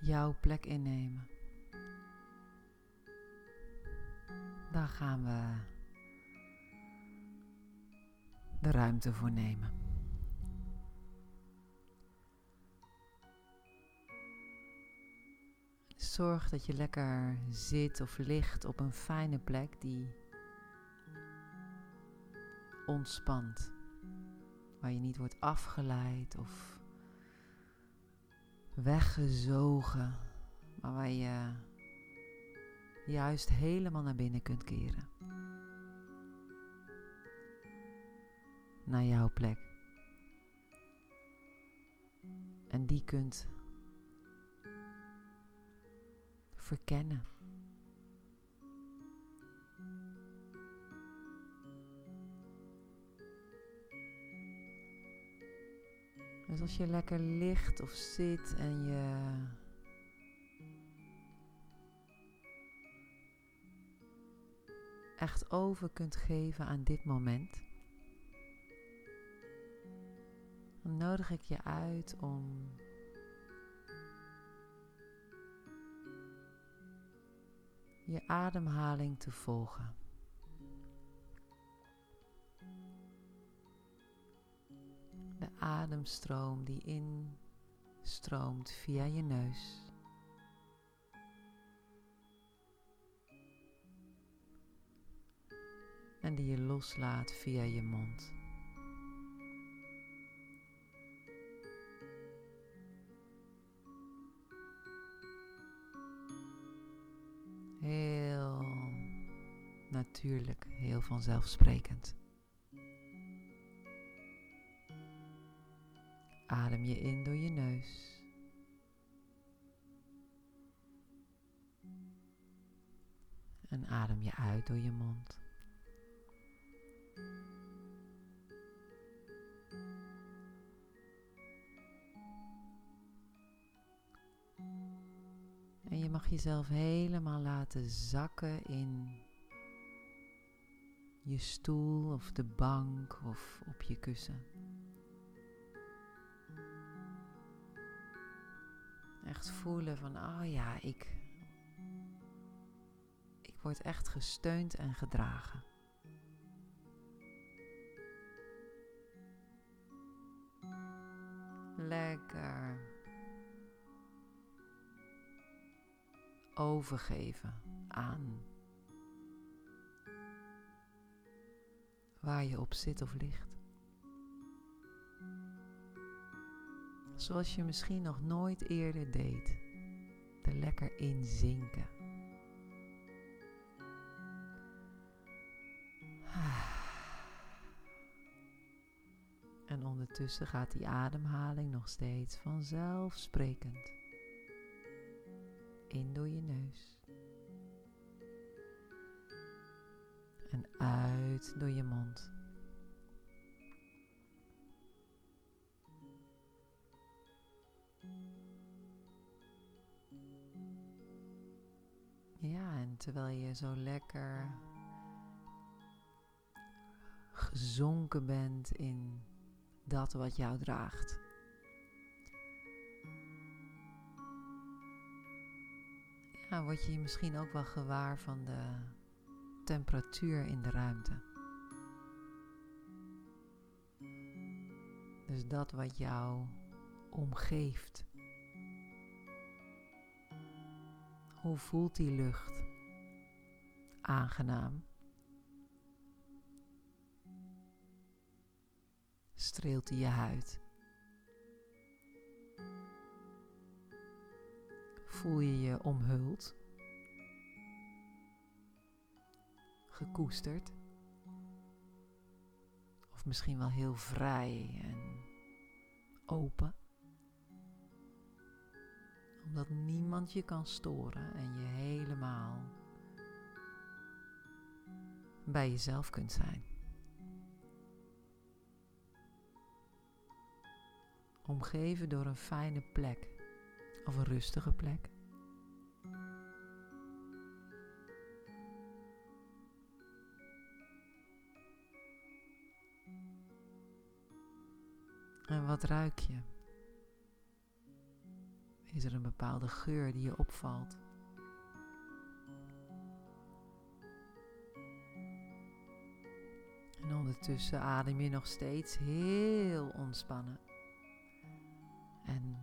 jouw plek innemen. Daar gaan we de ruimte voor nemen. Zorg dat je lekker zit of ligt op een fijne plek die ontspant. Waar je niet wordt afgeleid of weggezogen, maar waar je juist helemaal naar binnen kunt keren. Naar jouw plek. En die kunt verkennen. Dus als je lekker ligt of zit en je echt over kunt geven aan dit moment, dan nodig ik je uit om je ademhaling te volgen. De ademstroom die instroomt via je neus. En die je loslaat via je mond. Heel natuurlijk, heel vanzelfsprekend. Adem je in door je neus. En adem je uit door je mond. En je mag jezelf helemaal laten zakken in je stoel of de bank of op je kussen. Echt voelen van, oh ja, ik, ik word echt gesteund en gedragen. Lekker overgeven aan waar je op zit of ligt. Zoals je misschien nog nooit eerder deed. Er lekker in zinken. En ondertussen gaat die ademhaling nog steeds vanzelfsprekend in door je neus. En uit door je mond. Ja, en terwijl je zo lekker gezonken bent in dat wat jou draagt. Ja, word je misschien ook wel gewaar van de temperatuur in de ruimte. Dus dat wat jou omgeeft. Hoe voelt die lucht? Aangenaam. Streelt die je huid? Voel je je omhuld? Gekoesterd? Of misschien wel heel vrij en open? Omdat niemand je kan storen en je helemaal bij jezelf kunt zijn. Omgeven door een fijne plek of een rustige plek. En wat ruik je? Is er een bepaalde geur die je opvalt? En ondertussen adem je nog steeds heel ontspannen. En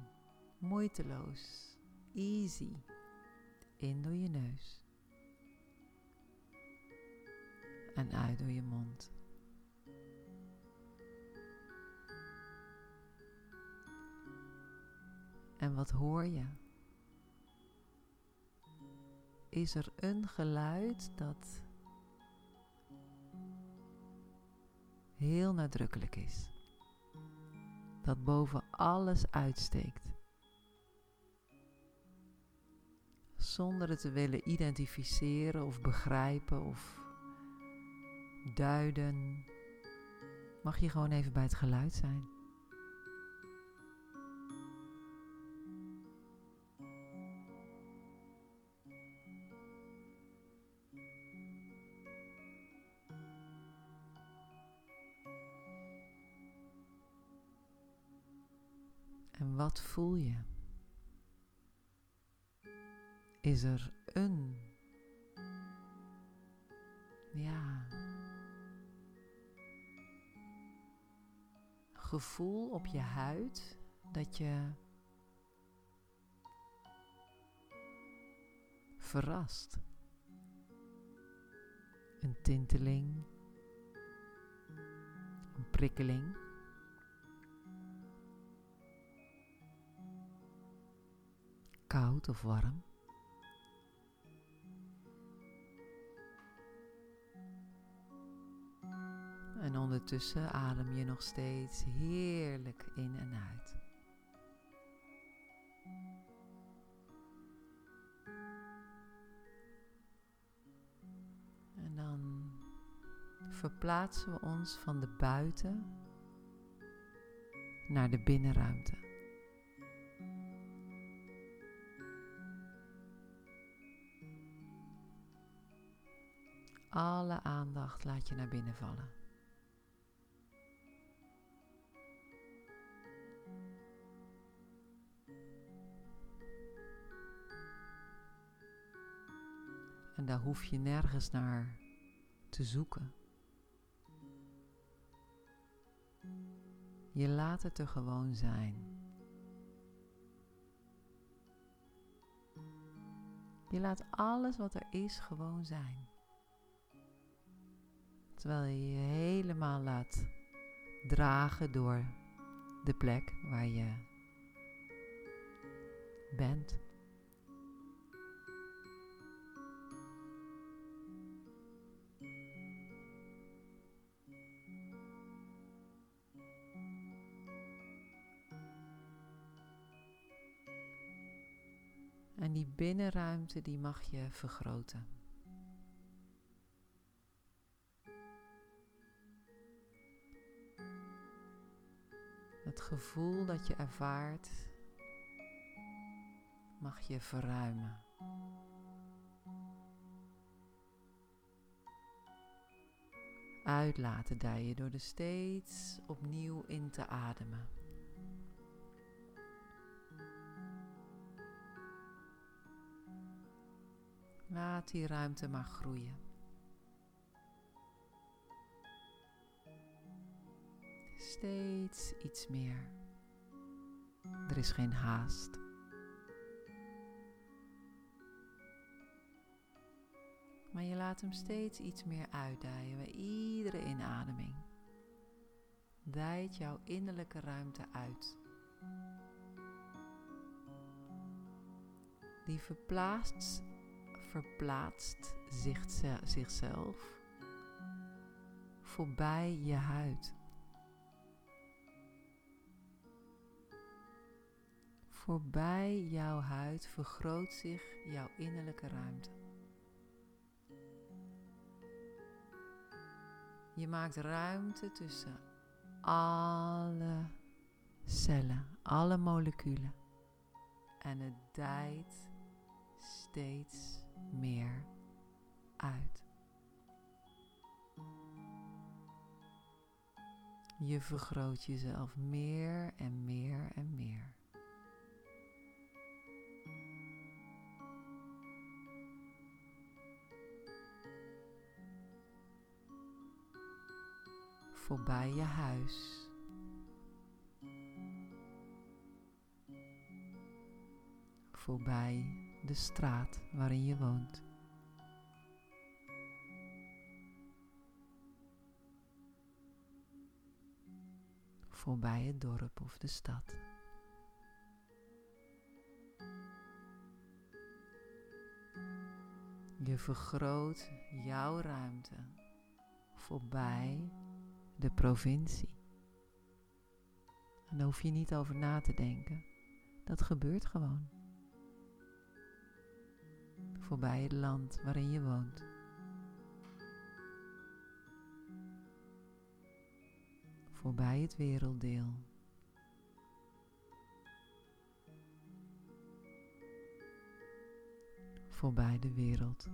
moeiteloos, easy, in door je neus. En uit door je mond. En wat hoor je? Is er een geluid dat heel nadrukkelijk is? Dat boven alles uitsteekt. Zonder het te willen identificeren of begrijpen of duiden, mag je gewoon even bij het geluid zijn. En wat voel je? Is er een, ja, gevoel op je huid dat je verrast? Een tinteling, een prikkeling. Koud of warm. En ondertussen adem je nog steeds heerlijk in en uit. En dan verplaatsen we ons van de buiten naar de binnenruimte. Alle aandacht laat je naar binnen vallen. En daar hoef je nergens naar te zoeken. Je laat het er gewoon zijn. Je laat alles wat er is gewoon zijn. Terwijl je je helemaal laat dragen door de plek waar je bent. En die binnenruimte die mag je vergroten. Het gevoel dat je ervaart mag je verruimen. Uitlaten dijen door er steeds opnieuw in te ademen. Laat die ruimte maar groeien. Steeds iets meer. Er is geen haast. Maar je laat hem steeds iets meer uitdijen bij iedere inademing. Dijt jouw innerlijke ruimte uit. Die verplaatst, verplaatst zichzelf voorbij je huid. Voorbij jouw huid vergroot zich jouw innerlijke ruimte. Je maakt ruimte tussen alle cellen, alle moleculen. En het dijt steeds meer uit. Je vergroot jezelf meer en meer en meer. Voorbij je huis. Voorbij de straat waarin je woont. Voorbij het dorp of de stad. Je vergroot jouw ruimte voorbij de provincie. En daar hoef je niet over na te denken. Dat gebeurt gewoon. Voorbij het land waarin je woont. Voorbij het werelddeel. Voorbij de wereld.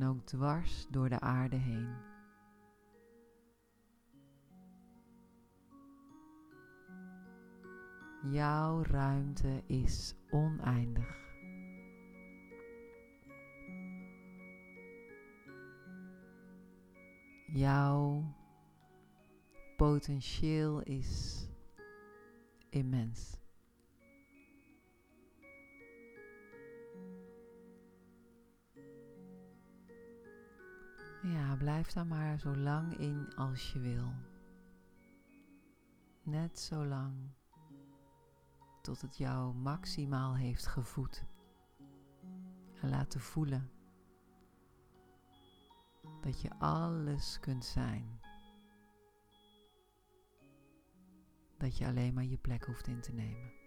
En ook dwars door de aarde heen. Jouw ruimte is oneindig. Jouw potentieel is immens. Ja, blijf daar maar zo lang in als je wil. Net zo lang tot het jou maximaal heeft gevoed. En laten voelen dat je alles kunt zijn. Dat je alleen maar je plek hoeft in te nemen.